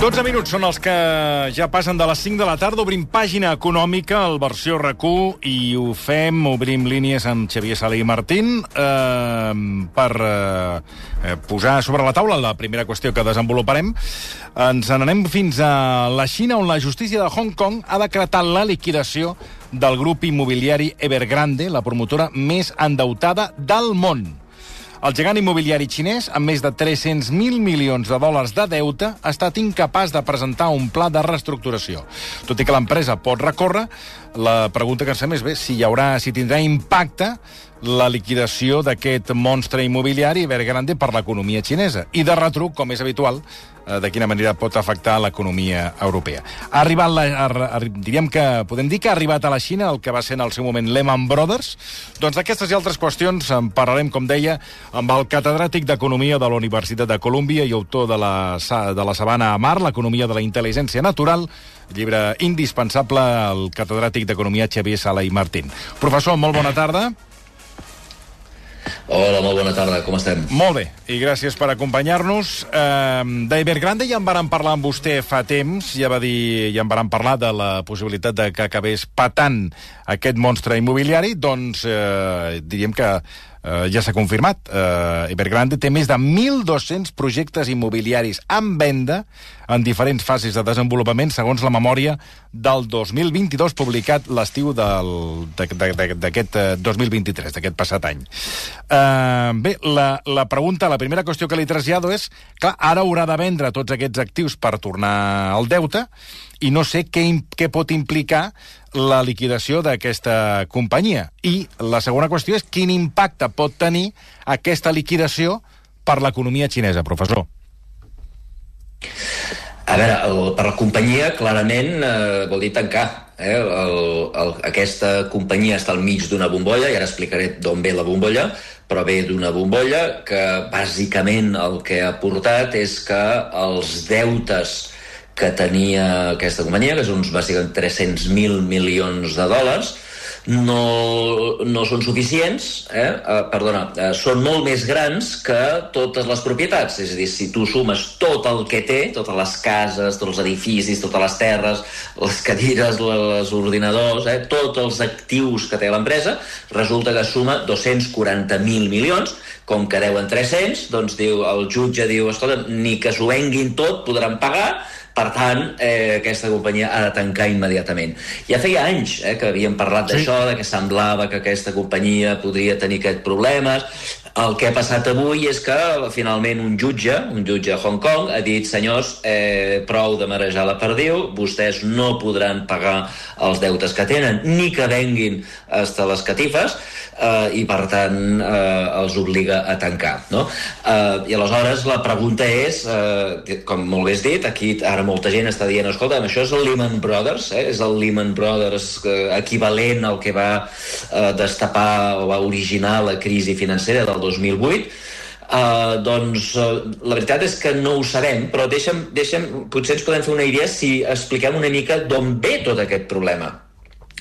12 minuts són els que ja passen de les 5 de la tarda. Obrim pàgina econòmica, el versió rac i ho fem, obrim línies amb Xavier Sala i Martín eh, per eh, posar sobre la taula la primera qüestió que desenvoluparem. Ens n'anem fins a la Xina, on la justícia de Hong Kong ha decretat la liquidació del grup immobiliari Evergrande, la promotora més endeutada del món. El gegant immobiliari xinès, amb més de 300.000 milions de dòlars de deute, ha estat incapaç de presentar un pla de reestructuració. Tot i que l'empresa pot recórrer, la pregunta que ens fem és bé, si hi haurà, si tindrà impacte la liquidació d'aquest monstre immobiliari Evergrande per l'economia xinesa. I de retruc, com és habitual, de quina manera pot afectar l'economia europea. Ha arribat, la, diríem que podem dir que ha arribat a la Xina el que va ser en el seu moment Lehman Brothers. Doncs d'aquestes i altres qüestions en parlarem, com deia, amb el catedràtic d'Economia de la Universitat de Colúmbia i autor de la, de la Sabana a Mar, l'economia de la intel·ligència natural, llibre indispensable al catedràtic d'Economia Xavier Sala i Martín. Professor, molt bona tarda. Hola, molt bona tarda, com estem? Molt bé, i gràcies per acompanyar-nos. Eh, D'Ibergrande ja en vàrem parlar amb vostè fa temps, ja va dir, ja en vàrem parlar de la possibilitat de que acabés patant aquest monstre immobiliari, doncs eh, diríem que eh, ja s'ha confirmat. Eh, Evergrande té més de 1.200 projectes immobiliaris en venda en diferents fases de desenvolupament, segons la memòria del 2022, publicat l'estiu d'aquest 2023, eh, d'aquest passat any. Eh, bé, la, la pregunta, la primera qüestió que li trasllado és, clar, ara haurà de vendre tots aquests actius per tornar al deute, i no sé què, què pot implicar la liquidació d'aquesta companyia. I la segona qüestió és quin impacte pot tenir aquesta liquidació per l'economia xinesa, professor. A veure, el, per la companyia, clarament, eh, vol dir tancar. Eh? El, el, aquesta companyia està al mig d'una bombolla, i ara explicaré d'on ve la bombolla, però ve d'una bombolla que, bàsicament, el que ha portat és que els deutes que tenia aquesta companyia, que són bàsicament 300.000 milions de dòlars, no, no són suficients, eh? Uh, perdona, uh, són molt més grans que totes les propietats. És a dir, si tu sumes tot el que té, totes les cases, tots els edificis, totes les terres, les cadires, les ordinadors, eh? tots els actius que té l'empresa, resulta que suma 240.000 milions, com que deuen 300, doncs diu, el jutge diu, escolta, ni que s'ho venguin tot podran pagar, per tant, eh, aquesta companyia ha de tancar immediatament. Ja feia anys eh, que havíem parlat sí. d'això, de que semblava que aquesta companyia podria tenir aquests problemes. El que ha passat avui és que finalment un jutge, un jutge a Hong Kong, ha dit senyors, eh, prou de marejar la perdiu, vostès no podran pagar els deutes que tenen, ni que venguin hasta les catifes, eh, i per tant eh, els obliga a tancar. No? Eh, I aleshores la pregunta és, eh, com molt bé has dit, aquí ara molta gent està dient, escolta, això és el Lehman Brothers, eh? és el Lehman Brothers eh, equivalent al que va eh, destapar o va originar la crisi financera del 2008, Uh, doncs uh, la veritat és que no ho sabem, però deixa'm, deixa'm, potser ens podem fer una idea si expliquem una mica d'on ve tot aquest problema.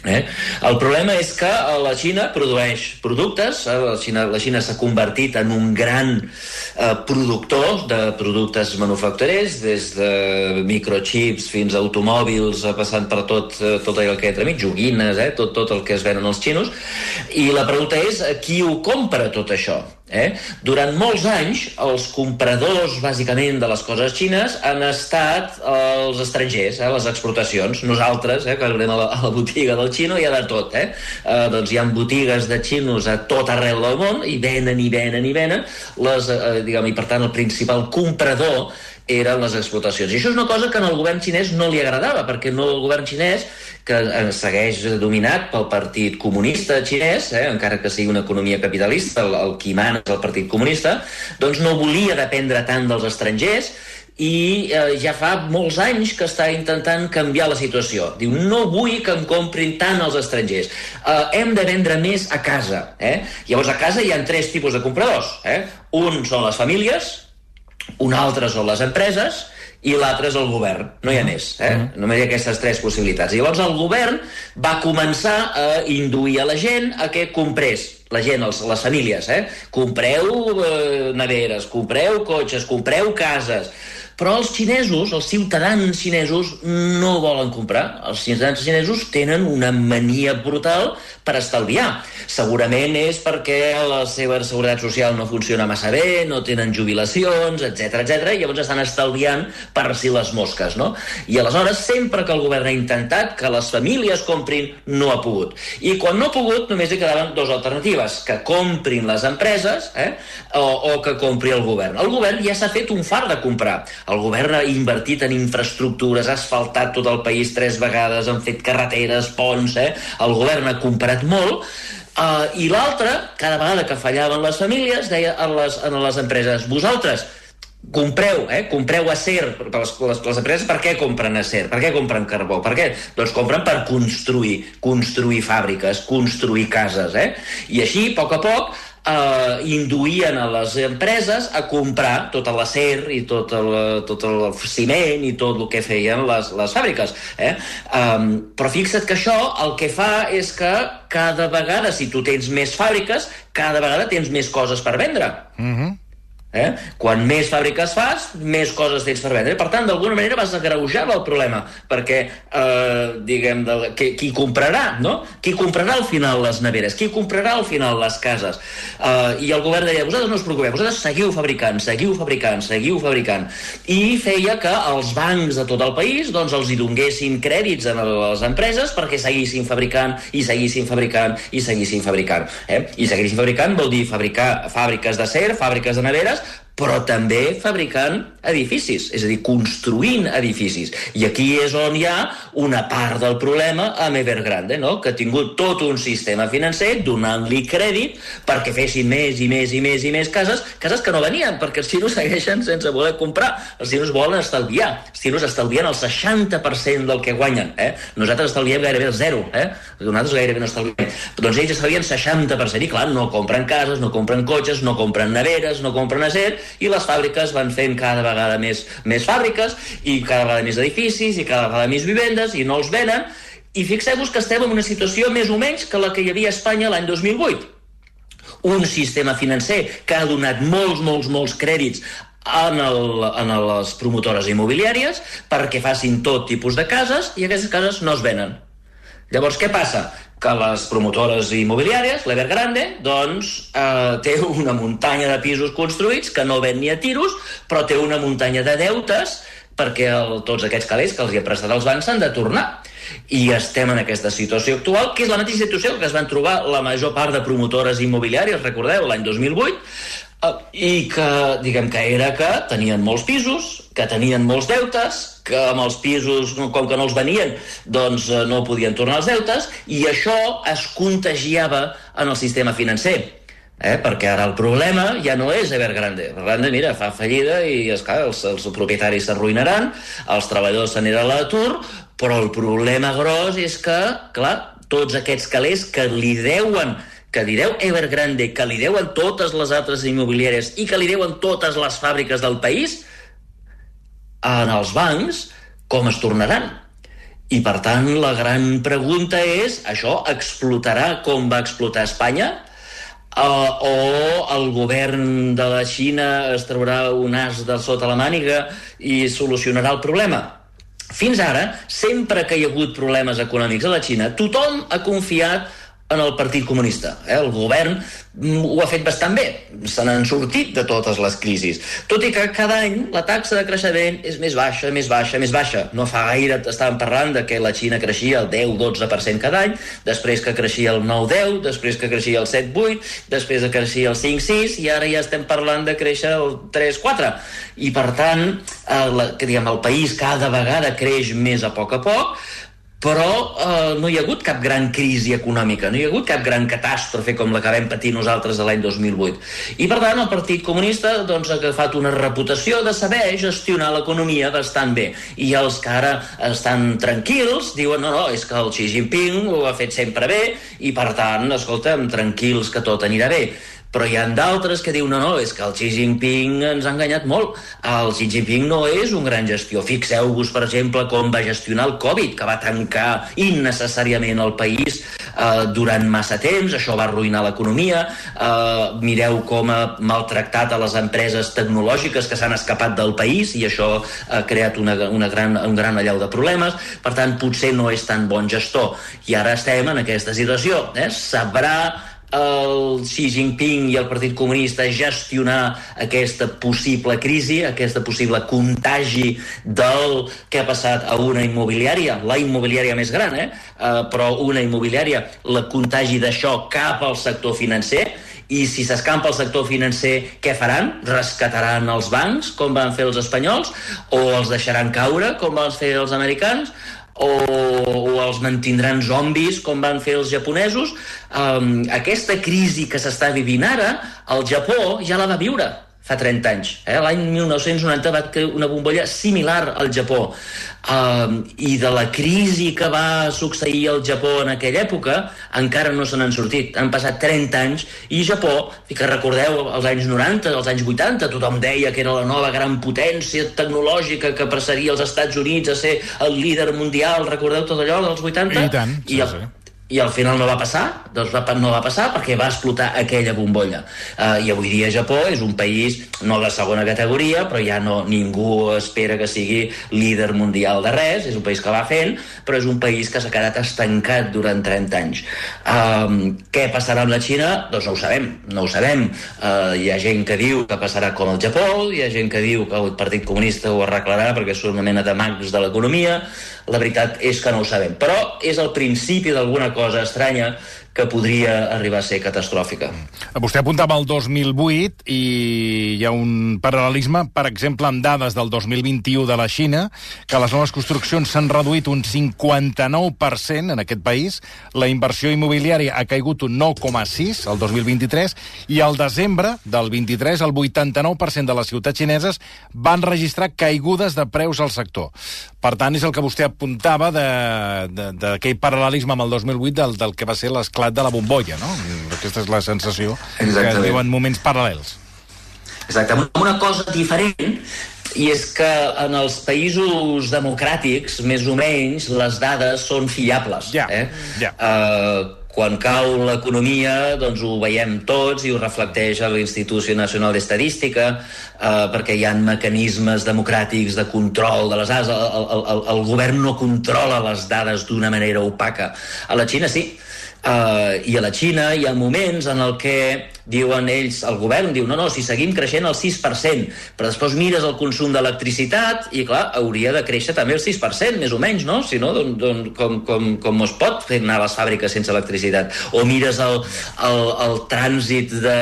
Eh? El problema és que la Xina produeix productes, eh? la Xina, la Xina s'ha convertit en un gran eh, productor de productes manufacturers, des de microchips fins a automòbils, eh, passant per tot, eh, tot allò que hi ha mig, joguines, eh? tot, tot el que es venen els xinos, i la pregunta és qui ho compra tot això? Eh? Durant molts anys, els compradors, bàsicament, de les coses xines han estat els estrangers, eh? les exportacions. Nosaltres, eh, que anem a la, a la botiga del xino, hi ha de tot. Eh? Eh, doncs hi ha botigues de xinos a tot arreu del món, i venen, i venen, i venen. Les, eh, diguem, I, per tant, el principal comprador eren les explotacions. I això és una cosa que al govern xinès no li agradava, perquè no el govern xinès, que segueix dominat pel Partit Comunista xinès, eh, encara que sigui una economia capitalista, el, el qui mana és el Partit Comunista, doncs no volia dependre tant dels estrangers i eh, ja fa molts anys que està intentant canviar la situació. Diu, no vull que em comprin tant els estrangers. Eh, hem de vendre més a casa. Eh? Llavors, a casa hi ha tres tipus de compradors. Eh? Un són les famílies, un altre són les empreses i l'altre és el govern. No hi ha més. Eh? Només hi ha aquestes tres possibilitats. Llavors el govern va començar a induir a la gent a que comprés la gent, els, les famílies, eh? compreu eh, neveres, compreu cotxes, compreu cases, Però els xinesos, els ciutadans xinesos, no volen comprar. Els ciutadans xinesos tenen una mania brutal per estalviar. Segurament és perquè la seva seguretat social no funciona massa bé, no tenen jubilacions, etc etc i llavors estan estalviant per si les mosques, no? I aleshores, sempre que el govern ha intentat que les famílies comprin, no ha pogut. I quan no ha pogut, només hi quedaven dues alternatives, que comprin les empreses eh? o, o que compri el govern. El govern ja s'ha fet un far de comprar. El govern ha invertit en infraestructures, ha asfaltat tot el país tres vegades, han fet carreteres, ponts, eh? el govern ha comprat molt, Uh, I l'altre, cada vegada que fallaven les famílies, deia a les, a les empreses, vosaltres compreu, eh? compreu acer les, les, les empreses, per què compren acer? Per què compren carbó? Per què? Doncs compren per construir, construir fàbriques, construir cases, eh? I així, a poc a poc, eh, induïen a les empreses a comprar tot l'acer i tot el, tot el ciment i tot el que feien les, les fàbriques. Eh? Um, però fixa't que això el que fa és que cada vegada, si tu tens més fàbriques, cada vegada tens més coses per vendre. Mm -hmm. Eh? Quan més fàbriques fas, més coses tens per vendre. Per tant, d'alguna manera vas agreujar el problema, perquè, eh, diguem, de, qui, qui comprarà, no? Qui comprarà al final les neveres? Qui comprarà al final les cases? Eh, I el govern deia, vosaltres no us preocupeu, vosaltres seguiu fabricant, seguiu fabricant, seguiu fabricant. I feia que els bancs de tot el país doncs, els hi donguessin crèdits a les empreses perquè seguissin fabricant, i seguissin fabricant, i seguissin fabricant. Eh? I seguissin fabricant vol dir fabricar fàbriques d'acer, fàbriques de neveres, però també fabricant edificis, és a dir, construint edificis. I aquí és on hi ha una part del problema amb Evergrande, no? que ha tingut tot un sistema financer donant-li crèdit perquè fessin més i més i més i més cases, cases que no venien, perquè els xinos segueixen sense voler comprar. Els xinos volen estalviar. Els xinos estalvien el 60% del que guanyen. Eh? Nosaltres estalviem gairebé el zero. Eh? Nosaltres gairebé no estalviem. Doncs ells estalvien 60%, i clar, no compren cases, no compren cotxes, no compren neveres, no compren acer, i les fàbriques van fent cada vegada més, més fàbriques i cada vegada més edificis i cada vegada més vivendes i no els venen i fixeu-vos que estem en una situació més o menys que la que hi havia a Espanya l'any 2008 un sistema financer que ha donat molts, molts, molts crèdits en, el, en les promotores immobiliàries perquè facin tot tipus de cases i aquestes cases no es venen. Llavors, què passa? Que les promotores immobiliàries, l'Evergrande, doncs eh, té una muntanya de pisos construïts que no ven ni a tiros, però té una muntanya de deutes perquè el, tots aquests calés que els hi ha prestat els bancs s'han de tornar. I estem en aquesta situació actual, que és la mateixa situació que es van trobar la major part de promotores immobiliàries, recordeu, l'any 2008, eh, i que, diguem que era que tenien molts pisos, que tenien molts deutes, que amb els pisos, com que no els venien, doncs eh, no podien tornar els deutes, i això es contagiava en el sistema financer. Eh? perquè ara el problema ja no és Evergrande. Evergrande, mira, fa fallida i, esclar, els, els propietaris s'arruïnaran, els treballadors s'aniran a l'atur, però el problema gros és que, clar, tots aquests calés que li deuen que li deu Evergrande, que li deuen totes les altres immobiliàries i que li deuen totes les fàbriques del país, en els bancs com es tornaran. I, per tant, la gran pregunta és, això explotarà com va explotar Espanya? Uh, o el govern de la Xina es traurà un as de sota la màniga i solucionarà el problema? Fins ara, sempre que hi ha hagut problemes econòmics a la Xina, tothom ha confiat en el Partit Comunista. Eh? El govern mm, ho ha fet bastant bé, se n'han sortit de totes les crisis. Tot i que cada any la taxa de creixement és més baixa, més baixa, més baixa. No fa gaire estàvem parlant de que la Xina creixia el 10-12% cada any, després que creixia el 9-10, després que creixia el 7-8, després que creixia el 5-6, i ara ja estem parlant de créixer el 3-4. I per tant, el, que, diguem, el país cada vegada creix més a poc a poc, però eh, no hi ha hagut cap gran crisi econòmica, no hi ha hagut cap gran catàstrofe com la que vam patir nosaltres l'any 2008. I, per tant, el Partit Comunista doncs, ha agafat una reputació de saber gestionar l'economia bastant bé. I els que ara estan tranquils diuen no, no, és que el Xi Jinping ho ha fet sempre bé i, per tant, escolta'm, tranquils que tot anirà bé però hi ha d'altres que diuen no, no, és que el Xi Jinping ens ha enganyat molt. El Xi Jinping no és un gran gestió. Fixeu-vos, per exemple, com va gestionar el Covid, que va tancar innecessàriament el país eh, durant massa temps, això va arruïnar l'economia. Eh, mireu com ha maltractat a les empreses tecnològiques que s'han escapat del país i això ha creat una, una gran, un gran allau de problemes. Per tant, potser no és tan bon gestor. I ara estem en aquesta situació. Eh? Sabrà el Xi Jinping i el Partit Comunista gestionar aquesta possible crisi, aquesta possible contagi del que ha passat a una immobiliària, la immobiliària més gran, eh? Uh, però una immobiliària, la contagi d'això cap al sector financer, i si s'escampa el sector financer, què faran? Rescataran els bancs, com van fer els espanyols, o els deixaran caure, com van fer els americans, o, o els mantindran zombis com van fer els japonesos. Um, aquesta crisi que s'està vivint ara, el Japó ja la va viure fa 30 anys. Eh? L'any 1990 va caure una bombolla similar al Japó. Uh, I de la crisi que va succeir al Japó en aquella època encara no se n'han sortit. Han passat 30 anys i Japó, i que recordeu els anys 90, els anys 80, tothom deia que era la nova gran potència tecnològica que passaria als Estats Units a ser el líder mundial. Recordeu tot allò dels 80? I tant, sí, I el, sí i al final no va passar, doncs va, no va passar perquè va explotar aquella bombolla. Uh, I avui dia Japó és un país no de segona categoria, però ja no ningú espera que sigui líder mundial de res, és un país que va fent, però és un país que s'ha quedat estancat durant 30 anys. Um, què passarà amb la Xina? Doncs no ho sabem, no ho sabem. Uh, hi ha gent que diu que passarà com el Japó, hi ha gent que diu que el Partit Comunista ho arreglarà perquè són una mena de mags de l'economia, la veritat és que no ho sabem. Però és el principi d'alguna cosa estranya que podria arribar a ser catastròfica. Vostè apuntava el 2008 i hi ha un paral·lelisme, per exemple, amb dades del 2021 de la Xina, que les noves construccions s'han reduït un 59% en aquest país, la inversió immobiliària ha caigut un 9,6 el 2023 i al desembre del 23 el 89% de les ciutats xineses van registrar caigudes de preus al sector. Per tant, és el que vostè apuntava d'aquell paral·lelisme amb el 2008 del, del que va ser l'esclat l'esclat de la bombolla, no? Aquesta és la sensació Exactament. que diuen moments paral·lels. Exacte, una cosa diferent i és que en els països democràtics, més o menys, les dades són fiables. Ja, eh? ja. Uh, quan cau l'economia, doncs ho veiem tots i ho reflecteix a l'Institució Nacional d'Estadística, eh, perquè hi ha mecanismes democràtics de control de les dades. El, el, el, el govern no controla les dades d'una manera opaca. A la Xina sí, Uh, I a la Xina hi ha moments en el que diuen ells, el govern diu no, no, si seguim creixent el 6%, però després mires el consum d'electricitat i, clar, hauria de créixer també el 6%, més o menys, no? Si no, don, don, com, com, com es pot fer anar a les fàbriques sense electricitat? O mires el, el, el trànsit de,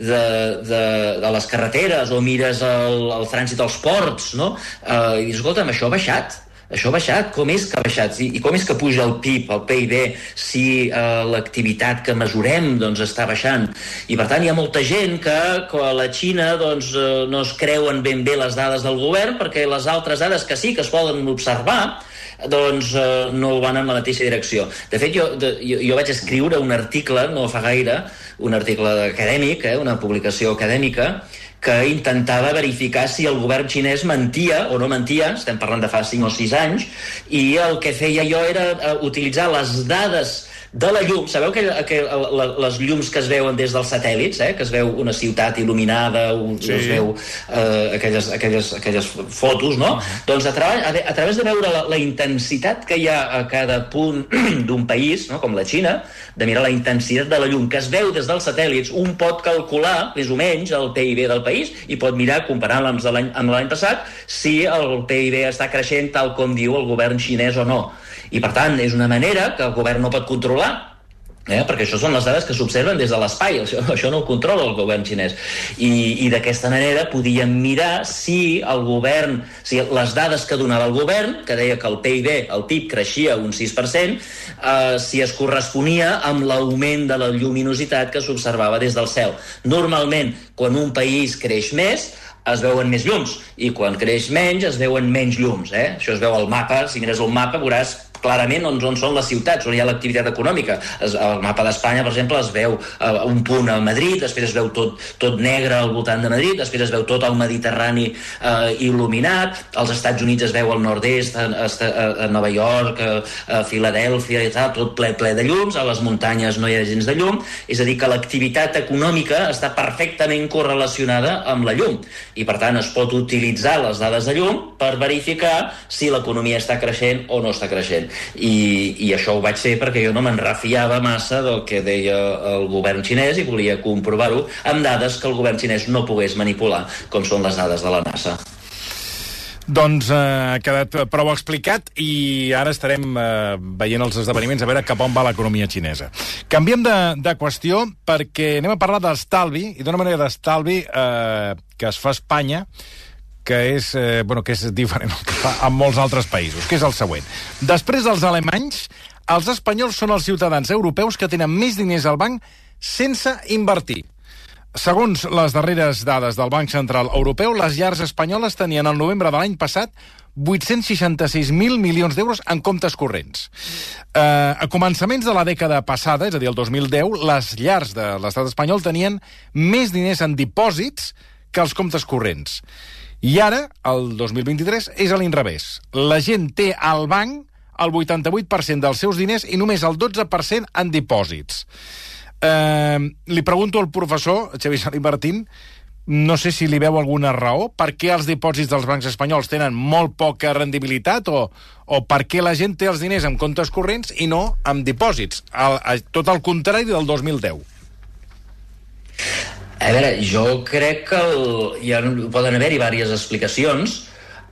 de, de, de les carreteres, o mires el, el trànsit als ports, no? Uh, I, escolta'm, això ha baixat, això ha baixat, com és que ha baixat? I, i com és que puja el PIB, el PIB, si eh, l'activitat que mesurem doncs, està baixant? I per tant hi ha molta gent que, que a la Xina doncs, eh, no es creuen ben bé les dades del govern perquè les altres dades que sí que es poden observar doncs eh, no van en la mateixa direcció. De fet, jo, de, jo, jo vaig escriure un article, no fa gaire, un article acadèmic, eh, una publicació acadèmica, que intentava verificar si el govern xinès mentia o no mentia, estem parlant de fa 5 o 6 anys, i el que feia jo era eh, utilitzar les dades de la llum. Sabeu que, que les llums que es veuen des dels satèl·lits, eh? que es veu una ciutat il·luminada, un, sí. es veu eh, aquelles, aquelles, aquelles fotos, no? Uh -huh. Doncs a, tra a, a través de veure la, la intensitat que hi ha a cada punt d'un país, no? com la Xina, de mirar la intensitat de la llum que es veu des dels satèl·lits, un pot calcular més o menys el PIB del país i pot mirar, comparant-lo amb l'any passat, si el PIB està creixent tal com diu el govern xinès o no. I, per tant, és una manera que el govern no pot controlar, Eh? perquè això són les dades que s'observen des de l'espai, això, això no ho controla el govern xinès. I, i d'aquesta manera podíem mirar si el govern, si les dades que donava el govern, que deia que el PIB, el PIB creixia un 6%, eh, si es corresponia amb l'augment de la lluminositat que s'observava des del cel. Normalment, quan un país creix més, es veuen més llums i quan creix menys es veuen menys llums. Eh? Això es veu al mapa, si mires el mapa veuràs clarament on, on són les ciutats, on hi ha l'activitat econòmica. Es, el mapa d'Espanya, per exemple, es veu uh, un punt a Madrid, després es veu tot, tot negre al voltant de Madrid, després es veu tot el Mediterrani uh, il·luminat, als Estats Units es veu al nord-est, a, a, a Nova York, a, a Filadèlfia i tal, tot ple, ple de llums, a les muntanyes no hi ha gens de llum, és a dir, que l'activitat econòmica està perfectament correlacionada amb la llum, i per tant es pot utilitzar les dades de llum per verificar si l'economia està creixent o no està creixent. I, I això ho vaig fer perquè jo no me'n refiava massa del que deia el govern xinès i volia comprovar-ho amb dades que el govern xinès no pogués manipular, com són les dades de la NASA. Doncs eh, ha quedat prou explicat i ara estarem eh, veient els esdeveniments a veure cap on va l'economia xinesa. Canviem de, de qüestió perquè anem a parlar d'estalvi i d'una manera d'estalvi eh, que es fa a Espanya que és, eh, bueno, que és diferent que fa en molts altres països, que és el següent. Després dels alemanys, els espanyols són els ciutadans europeus que tenen més diners al banc sense invertir. Segons les darreres dades del Banc Central Europeu, les llars espanyoles tenien al novembre de l'any passat 866.000 milions d'euros en comptes corrents. Eh, a començaments de la dècada passada, és a dir, el 2010, les llars de l'estat espanyol tenien més diners en dipòsits que els comptes corrents. I ara, el 2023, és a l'inrevés. La gent té al banc el 88% dels seus diners i només el 12% en dipòsits. Eh, li pregunto al professor, Xavier Salí Martín, no sé si li veu alguna raó, per què els dipòsits dels bancs espanyols tenen molt poca rendibilitat o, o per què la gent té els diners en comptes corrents i no en dipòsits, el, el, tot el contrari del 2010. A veure, jo crec que el, ja poden haver-hi diverses explicacions,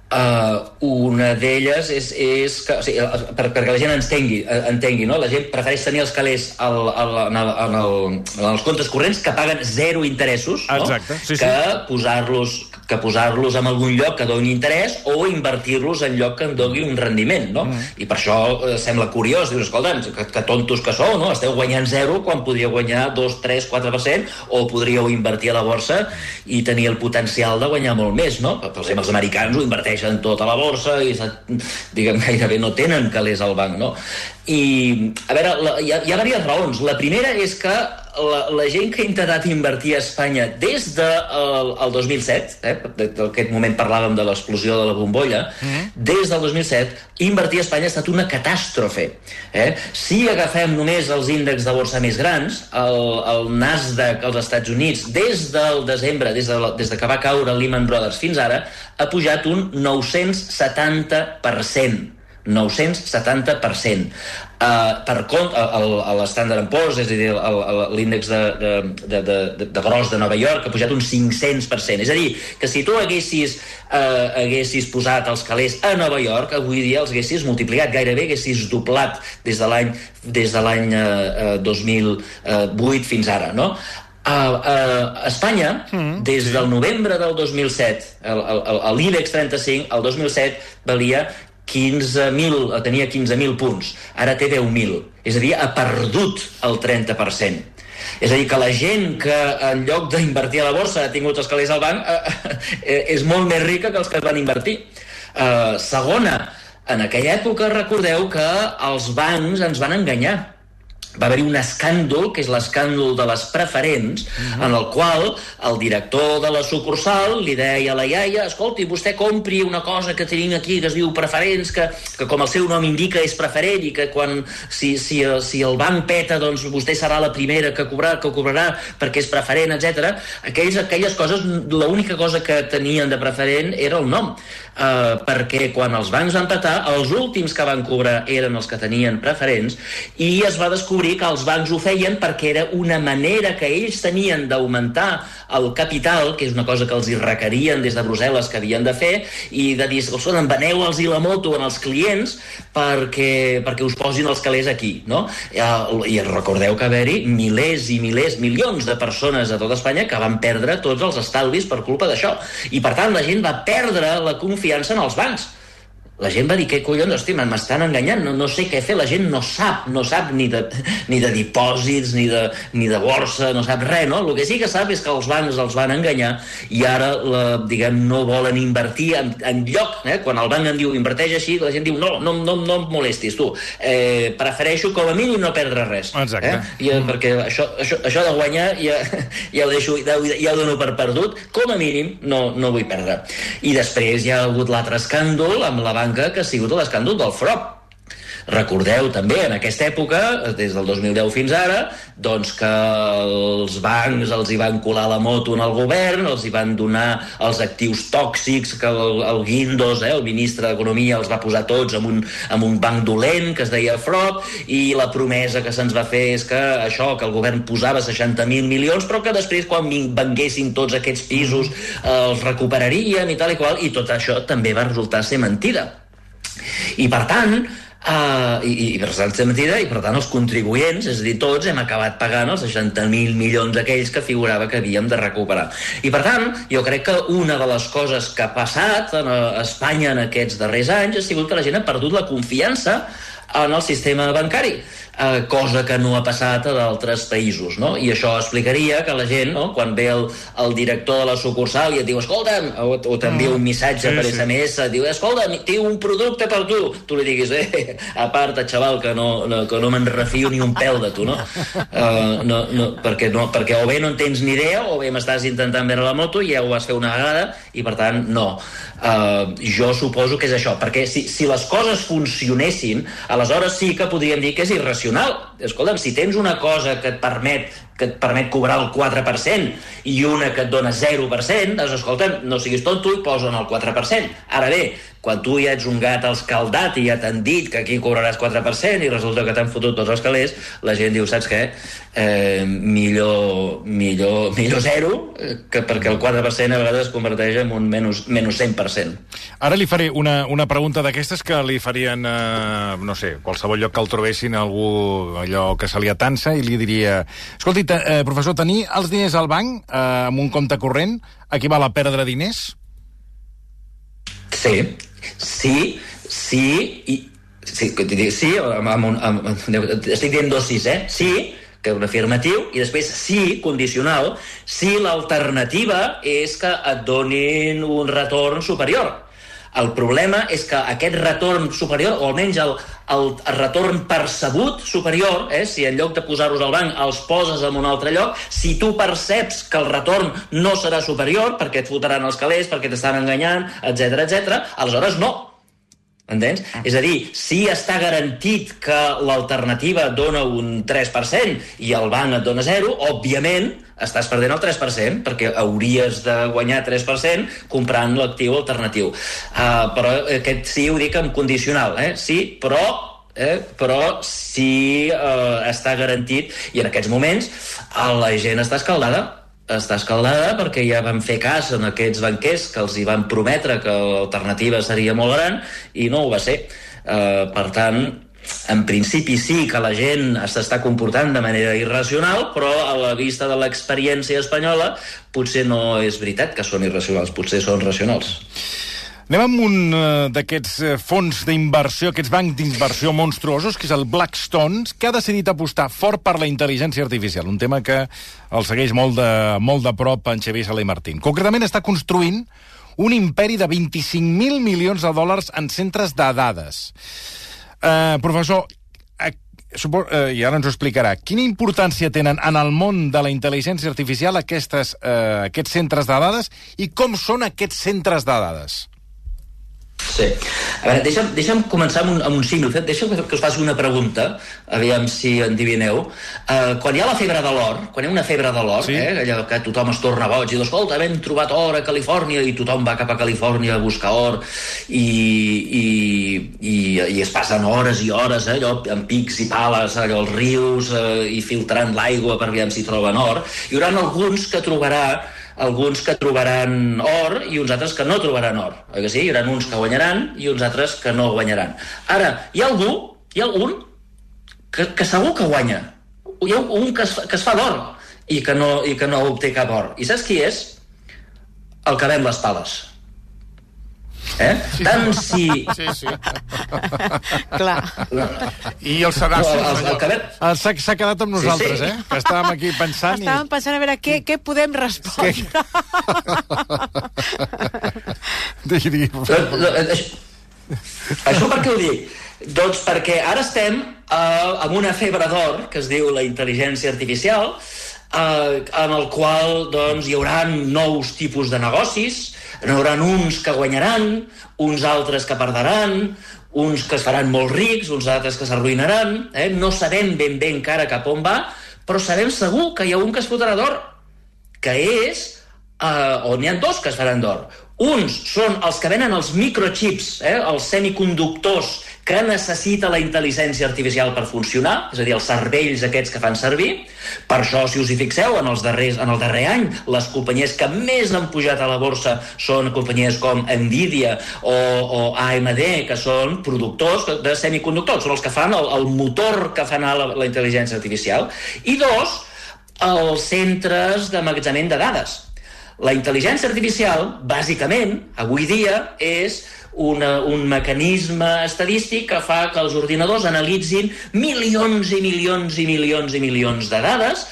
Uh, una d'elles és, és que, o sigui, per, perquè la gent entengui, entengui no? la gent prefereix tenir els calés al, al, en, el, en, el, en els comptes corrents que paguen zero interessos no? Sí, que posar-los que posar-los en algun lloc que doni interès o invertir-los en lloc que en doni un rendiment, no? Mm. I per això eh, sembla curiós, dius, escolta, que, que tontos que sou, no? Esteu guanyant zero quan podríeu guanyar 2, 3, 4%, o podríeu invertir a la borsa i tenir el potencial de guanyar molt més, no? Per exemple, els americans ho inverteixen tot a la borsa i, diguem, gairebé no tenen calés al banc, no? I, a veure, la, hi, ha, hi ha diverses raons. La primera és que la, la gent que ha intentat invertir a Espanya des del de, el, el 2007, eh, d'aquest moment parlàvem de l'explosió de la bombolla, mm -hmm. des del 2007, invertir a Espanya ha estat una catàstrofe. Eh? Si agafem només els índexs de borsa més grans, el, el Nasdaq als Estats Units, des del desembre, des de, des de que va caure Lehman Brothers fins ara, ha pujat un 970%. 970%. Uh, per compte, l'Standard Poor's, és a dir, l'índex de, de, de, de, de gros de Nova York, ha pujat un 500%. És a dir, que si tu haguessis, uh, haguessis posat els calés a Nova York, avui dia els haguessis multiplicat, gairebé haguessis doblat des de l'any des de l'any uh, 2008 fins ara, no? A, a Espanya, mm, des sí. del novembre del 2007, l'IBEX 35, el 2007, valia 15.000, tenia 15.000 punts, ara té 10.000. És a dir, ha perdut el 30%. És a dir, que la gent que en lloc d'invertir a la borsa ha tingut els calés al banc eh, eh, és molt més rica que els que van invertir. Eh, segona, en aquella època recordeu que els bancs ens van enganyar va haver-hi un escàndol, que és l'escàndol de les preferents, uh mhm. -huh. en el qual el director de la sucursal li deia a la iaia, escolti, vostè compri una cosa que tenim aquí que es diu preferents, que, que com el seu nom indica és preferent i que quan, si, si, si el banc peta, doncs vostè serà la primera que cobrarà, que cobrarà perquè és preferent, etc. Aquells, aquelles coses, l'única cosa que tenien de preferent era el nom eh, perquè quan els bancs van petar, els últims que van cobrar eren els que tenien preferents i es va descobrir que els bancs ho feien perquè era una manera que ells tenien d'augmentar el capital, que és una cosa que els hi requerien des de Brussel·les que havien de fer, i de dir, escolta, veneu-los i la moto en els clients perquè, perquè us posin els calés aquí, no? I, i recordeu que haver-hi milers i milers, milions de persones a tot Espanya que van perdre tots els estalvis per culpa d'això. I, per tant, la gent va perdre la confiança en els bancs la gent va dir, què collons, hosti, m'estan enganyant, no, no sé què fer, la gent no sap, no sap ni de, ni de dipòsits, ni de, ni de borsa, no sap res, no? El que sí que sap és que els bancs els van enganyar i ara, la, diguem, no volen invertir en, en lloc, eh? quan el banc en diu inverteix així, la gent diu, no, no, no, no em molestis, tu, eh, prefereixo com a mínim no perdre res. Exacte. Eh? I, mm. Perquè això, això, això de guanyar ja, ja ho deixo, ja, ja ho dono per perdut, com a mínim no, no vull perdre. I després hi ha hagut l'altre escàndol amb la banca banca que ha sigut l'escàndol del FROP. Recordeu també en aquesta època, des del 2010 fins ara, doncs que els bancs els hi van colar la moto en el govern, els hi van donar els actius tòxics que el, el Guindos, eh, el ministre d'Economia, els va posar tots en un, en un banc dolent que es deia FROP, i la promesa que se'ns va fer és que això, que el govern posava 60.000 milions, però que després quan venguessin tots aquests pisos eh, els recuperaríem i tal i qual, i tot això també va resultar ser mentida. I per tant, Uh, i, i per tant, mentida, i per tant els contribuents, és a dir, tots hem acabat pagant els 60.000 milions aquells que figurava que havíem de recuperar. I per tant, jo crec que una de les coses que ha passat a Espanya en aquests darrers anys ha sigut que la gent ha perdut la confiança en el sistema bancari eh, cosa que no ha passat a d'altres països, no? I això explicaria que la gent, no? quan ve el, el director de la sucursal i et diu, escolta'm, o, o t'envia un missatge sí, per SMS, sí. diu, escolta'm, tinc un producte per tu, tu li diguis, eh, aparta, xaval, que no, no, que no me'n refio ni un pèl de tu, no? Uh, no, no, perquè, no? perquè o bé no en tens ni idea, o bé m'estàs intentant veure la moto i ja ho vas fer una vegada, i per tant, no. Uh, jo suposo que és això, perquè si, si les coses funcionessin, aleshores sí que podríem dir que és irracional racional. Escolta'm, si tens una cosa que et permet que et permet cobrar el 4% i una que et dona 0%, doncs escolta'm, no siguis tonto i posa'n el 4%. Ara bé, quan tu ja ets un gat escaldat i ja t'han dit que aquí cobraràs 4% i resulta que t'han fotut tots els calés, la gent diu, saps què? Eh, millor, millor, millor zero, eh, que perquè el 4% a vegades es converteix en un menys, menys 100%. Ara li faré una, una pregunta d'aquestes que li farien, eh, no sé, qualsevol lloc que el trobessin algú allò que se li atansa i li diria escolti, eh, professor, tenir els diners al banc eh, amb un compte corrent equival a perdre diners? Sí, Sí, sí, i, sí, sí amb, amb, amb, estic dient dos sis, eh? Sí, que un afirmatiu, i després sí, condicional, si l'alternativa és que et donin un retorn superior. El problema és que aquest retorn superior, o almenys el, el, retorn percebut superior, eh, si en lloc de posar-los al banc els poses en un altre lloc, si tu perceps que el retorn no serà superior perquè et fotran els calés, perquè t'estan enganyant, etc etc, aleshores no, Entens? És a dir, si està garantit que l'alternativa dona un 3% i el banc et dona 0, òbviament estàs perdent el 3%, perquè hauries de guanyar 3% comprant l'actiu alternatiu. Uh, però aquest sí ho dic en condicional, eh? Sí, però eh? però sí eh, està garantit i en aquests moments la gent està escaldada està escaldada perquè ja van fer cas en aquests banquers que els hi van prometre que l'alternativa seria molt gran i no ho va ser. Uh, per tant, en principi sí que la gent s'està comportant de manera irracional, però a la vista de l'experiència espanyola potser no és veritat que són irracionals, potser són racionals. Anem amb un uh, d'aquests uh, fons d'inversió, aquests bancs d'inversió monstruosos, que és el Blackstone, que ha decidit apostar fort per la intel·ligència artificial, un tema que el segueix molt de, molt de prop en Xavier Sala i Martín. Concretament està construint un imperi de 25.000 milions de dòlars en centres de dades. Uh, professor, uh, i ara ens ho explicarà, quina importància tenen en el món de la intel·ligència artificial aquestes, uh, aquests centres de dades i com són aquests centres de dades? Sí. A veure, deixa'm, deixa'm començar amb un, amb un símil. Deixa'm que us faci una pregunta, aviam si endivineu. Uh, quan hi ha la febre de l'or, quan hi ha una febre de l'or, sí. eh, allò que tothom es torna boig i diu, escolta, hem trobat or a Califòrnia i tothom va cap a Califòrnia a buscar or i, i, i, i es passen hores i hores eh, allò, amb pics i pales, allò, als rius eh, i filtrant l'aigua per veure si troben or. Hi haurà alguns que trobarà alguns que trobaran or i uns altres que no trobaran or. Oi que sí? Hi haurà uns que guanyaran i uns altres que no guanyaran. Ara, hi ha algú, hi ha algun que, que segur que guanya. Hi ha un que es, que es fa d'or i, que no, i que no obté cap or. I saps qui és? El que ven les pales. Eh? Sí, Tant si... Sí, sí. Clar. I els sedassos, el, el, el, que, Ah, S'ha quedat amb nosaltres, sí. eh? Que estàvem aquí pensant Estàvem pensant a veure què, què podem respondre. i... Digui, digui. No, no, això, això per què ho dic? Doncs perquè ara estem uh, amb una febre d'or que es diu la intel·ligència artificial, uh, en el qual doncs, hi haurà nous tipus de negocis, n'hi haurà uns que guanyaran, uns altres que perdran, uns que es faran molt rics, uns altres que s'arruïnaran, eh? no sabem ben bé encara cap on va, però sabem segur que hi ha un que es fotrà d'or, que és eh, o n'hi ha dos que es faran d'or. Uns són els que venen els microchips, eh, els semiconductors que necessita la intel·ligència artificial per funcionar, és a dir, els cervells aquests que fan servir. Per això, si us hi fixeu, en, els darrers, en el darrer any, les companyies que més han pujat a la borsa són companyies com Nvidia o, o AMD, que són productors de semiconductors, són els que fan el, el motor que fa anar la, la intel·ligència artificial. I dos, els centres d'emmagatzemament de dades. La intel·ligència artificial, bàsicament, avui dia, és una, un mecanisme estadístic que fa que els ordinadors analitzin milions i milions i milions i milions de dades,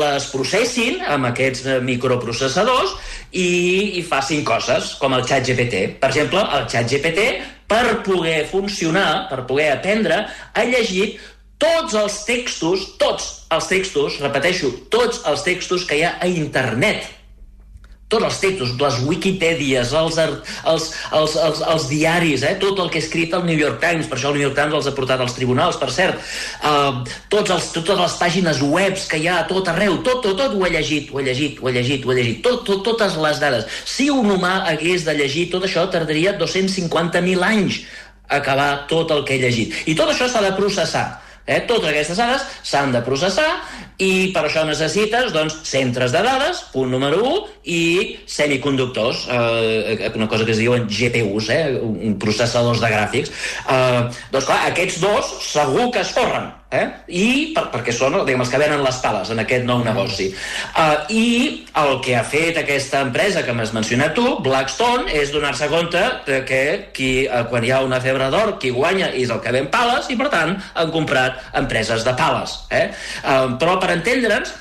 les processin amb aquests eh, microprocessadors i, i facin coses, com el xat GPT. Per exemple, el xat GPT, per poder funcionar, per poder aprendre, ha llegit tots els textos, tots els textos, repeteixo, tots els textos que hi ha a internet tots els textos, les Wikipèdies, els, els, els, els, els diaris, eh? tot el que ha escrit el New York Times, per això el New York Times els ha portat als tribunals, per cert, uh, tots els, totes les pàgines webs que hi ha a tot arreu, tot, tot, tot ho he llegit, ho he llegit, ho he llegit, ho he llegit, tot, tot, totes les dades. Si un humà hagués de llegir tot això, tardaria 250.000 anys acabar tot el que he llegit. I tot això s'ha de processar. Eh? Totes aquestes dades s'han de processar i per això necessites doncs, centres de dades, punt número 1, i semiconductors, eh, una cosa que es diuen GPUs, eh, processadors de gràfics. Eh, doncs clar, aquests dos segur que es forren, eh? I per, perquè són diguem, els que venen les pales en aquest nou negoci. Uh, I el que ha fet aquesta empresa que m'has mencionat tu, Blackstone, és donar-se compte de que qui, uh, quan hi ha una febre d'or, qui guanya és el que ven pales i, per tant, han comprat empreses de pales. Eh? Uh, però, per entendre'ns,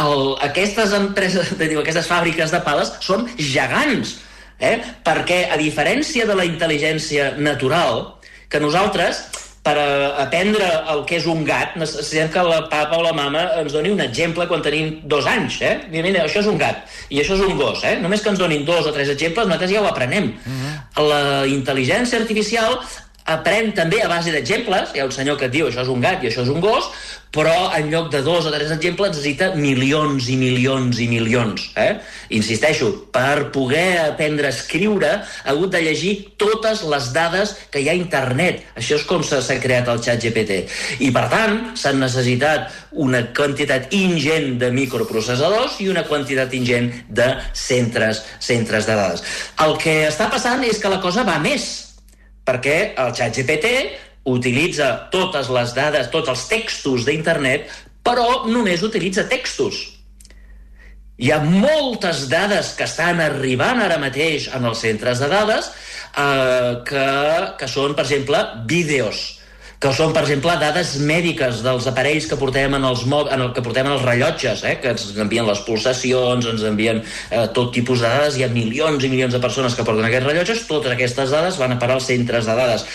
el, aquestes empreses, diu, aquestes fàbriques de pales són gegants, eh? perquè a diferència de la intel·ligència natural, que nosaltres per a aprendre el que és un gat, necessitem que la papa o la mama ens doni un exemple quan tenim dos anys, eh? Mira, mira, això és un gat i això és un gos, eh? Només que ens donin dos o tres exemples, nosaltres ja ho aprenem. La intel·ligència artificial aprèn també a base d'exemples, hi ha un senyor que et diu això és un gat i això és un gos, però en lloc de dos o tres exemples necessita milions i milions i milions. Eh? Insisteixo, per poder aprendre a escriure ha hagut de llegir totes les dades que hi ha a internet. Això és com s'ha creat el xat GPT. I per tant, s'han necessitat una quantitat ingent de microprocessadors i una quantitat ingent de centres, centres de dades. El que està passant és que la cosa va més perquè el xat GPT utilitza totes les dades, tots els textos d'internet, però només utilitza textos. Hi ha moltes dades que estan arribant ara mateix en els centres de dades eh, que, que són, per exemple, vídeos que són, per exemple, dades mèdiques dels aparells que portem en els, en el que portem en els rellotges, eh? que ens envien les pulsacions, ens envien eh, tot tipus de dades, hi ha milions i milions de persones que porten aquests rellotges, totes aquestes dades van a parar als centres de dades.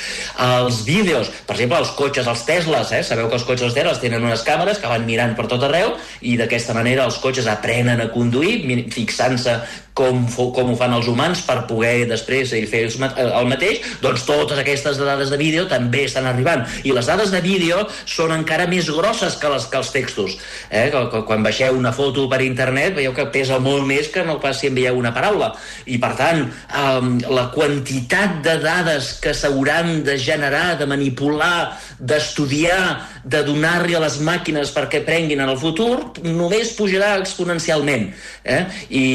Els vídeos, per exemple, els cotxes, els Teslas, eh? sabeu que els cotxes Teslas tenen unes càmeres que van mirant per tot arreu i d'aquesta manera els cotxes aprenen a conduir, fixant-se com, com ho fan els humans per poder després ells fer eh, el mateix, doncs totes aquestes dades de vídeo també estan arribant. I les dades de vídeo són encara més grosses que, les, que els textos. Eh? Quan baixeu una foto per internet veieu que pesa molt més que no pas si envieu una paraula. I per tant, um, la quantitat de dades que s'hauran de generar, de manipular, d'estudiar, de donar-li a les màquines perquè prenguin en el futur, només pujarà exponencialment. Eh? I,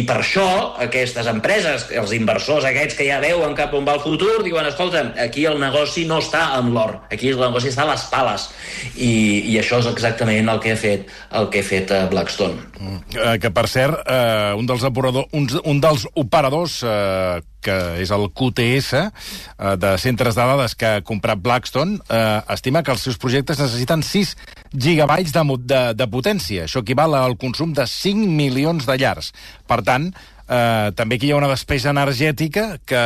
I per aquestes empreses, els inversors aquests que ja veuen cap on va el futur, diuen, escolta, aquí el negoci no està amb l'or, Aquí el negoci està a les pales. I, i això és exactament el que ha fet, el que ha fet uh, Blackstone. Mm. Eh, que, per cert, eh, un, dels operador, un, un dels operadors eh, que és el QTS, eh, de centres de dades que ha comprat Blackstone, eh, estima que els seus projectes necessiten 6 gigabytes de, de, de potència. Això equival al consum de 5 milions de llars. Per tant, eh, també aquí hi ha una despesa energètica que,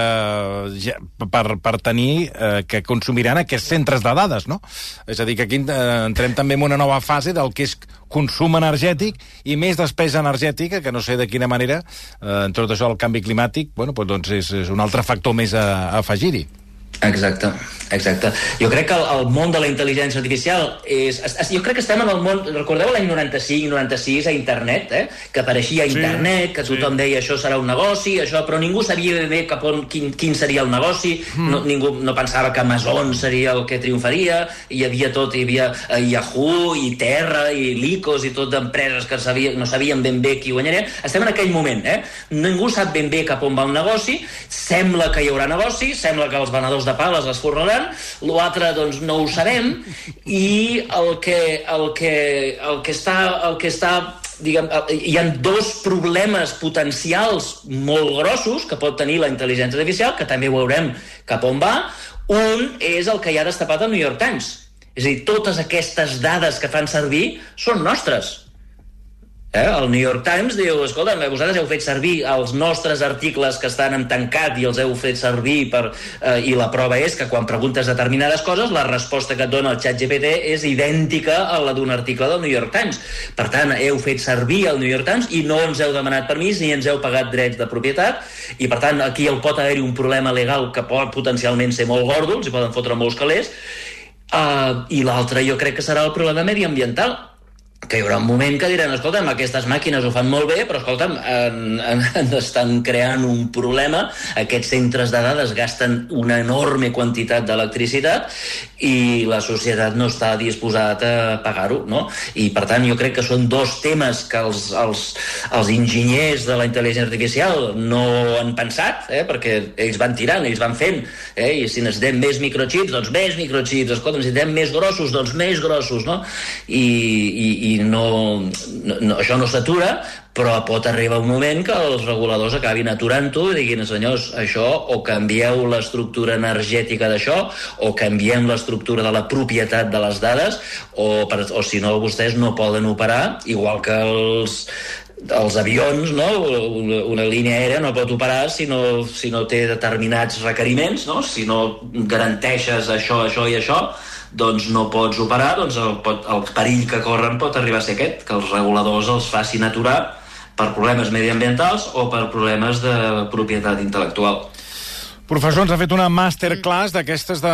ja, per, per tenir, eh, que consumiran aquests centres de dades, no? És a dir, que aquí eh, entrem també en una nova fase del que és consum energètic i més despesa energètica, que no sé de quina manera, eh, en tot això el canvi climàtic, bueno, doncs és, és un altre factor més a, a afegir-hi. Exacte, exacte. Jo crec que el, el món de la intel·ligència artificial és... Es, es, jo crec que estem en el món... Recordeu l'any 95, 96 a internet, eh? Que apareixia a internet, sí, que tothom sí. deia això serà un negoci, això, però ningú sabia bé cap on, quin, quin seria el negoci, mm. no, ningú no pensava que Amazon seria el que triomfaria, hi havia tot, hi havia eh, Yahoo, i Terra, i Lycos, i tot d'empreses que sabia, no sabien ben bé qui guanyaria. Estem en aquell moment, eh? Ningú sap ben bé cap on va el negoci, sembla que hi haurà negoci, sembla que els venedors de pales es forraran, l'altre doncs no ho sabem, i el que, el que, el que està, el que està diguem, hi han dos problemes potencials molt grossos que pot tenir la intel·ligència artificial, que també veurem cap on va. Un és el que ja ha destapat el New York Times. És a dir, totes aquestes dades que fan servir són nostres Eh? El New York Times diu, escolta, vosaltres heu fet servir els nostres articles que estan en tancat i els heu fet servir per... Eh, I la prova és que quan preguntes determinades coses, la resposta que et dona el xat GPT és idèntica a la d'un article del New York Times. Per tant, heu fet servir el New York Times i no ens heu demanat permís ni ens heu pagat drets de propietat i, per tant, aquí el pot haver-hi un problema legal que pot potencialment ser molt gordo, els hi poden fotre molts calés, uh, i l'altre jo crec que serà el problema mediambiental que hi haurà un moment que diran, escolta'm, aquestes màquines ho fan molt bé, però escolta'm, en, en, en estan creant un problema, aquests centres de dades gasten una enorme quantitat d'electricitat i la societat no està disposada a pagar-ho, no? I per tant jo crec que són dos temes que els, els, els enginyers de la intel·ligència artificial no han pensat, eh? perquè ells van tirant, ells van fent, eh? i si necessitem més microchips, doncs més microchips, escolta, necessitem més grossos, doncs més grossos, no? I, i, i no, no, no, això no s'atura, però pot arribar un moment que els reguladors acabin aturant-ho i diguin, senyors, això o canvieu l'estructura energètica d'això o canviem l'estructura de la propietat de les dades o, per, o si no, vostès no poden operar, igual que els, els avions, no? una, una línia aèria no pot operar si no, si no té determinats requeriments, no? si no garanteixes això, això i això, doncs no pots operar, doncs el, pot, el perill que corren pot arribar a ser aquest, que els reguladors els facin aturar per problemes mediambientals o per problemes de propietat intel·lectual. Professor, ens ha fet una masterclass d'aquestes de,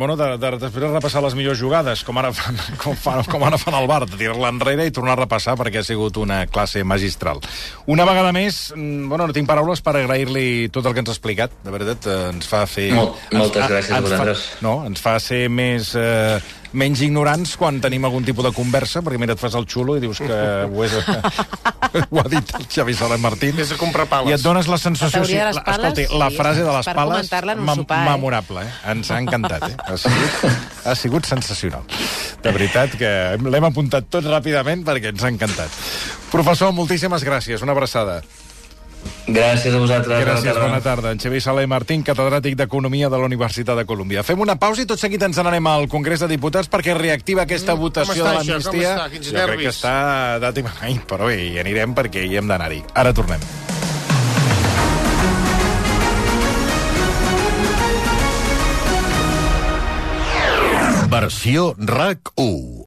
bueno, de, de, després de repassar les millors jugades, com ara fan, com fan, com ara fan al bar, de tirar-la enrere i tornar a repassar perquè ha sigut una classe magistral. Una vegada més, mm, bueno, no tinc paraules per agrair-li tot el que ens ha explicat, de veritat, eh, ens fa fer... Molt, moltes ens, gràcies a vosaltres. Fa, no, ens fa ser més... Eh, menys ignorants quan tenim algun tipus de conversa, perquè mira, et fas el xulo i dius que ho, és, ho ha dit el Xavi Salat Martín. Vés a comprar pales. I et dones la sensació... La, la, escolti, la frase de les per pales, sopar, eh? memorable, eh? Ens ha encantat, eh? Ha sigut, ha sigut sensacional. De veritat que l'hem apuntat tot ràpidament perquè ens ha encantat. Professor, moltíssimes gràcies. Una abraçada. Gràcies a vosaltres. Gràcies, bona tarda. En Xavier Sala i Martín, catedràtic d'Economia de la Universitat de Colòmbia. Fem una pausa i tot seguit ens n'anem al Congrés de Diputats perquè reactiva aquesta Mm, votació de l'amnistia. està? Quins Jo crec nervis. que està dat i Ai, però bé, hi anirem perquè hi hem d'anar-hi. Ara tornem. Versió RAC 1.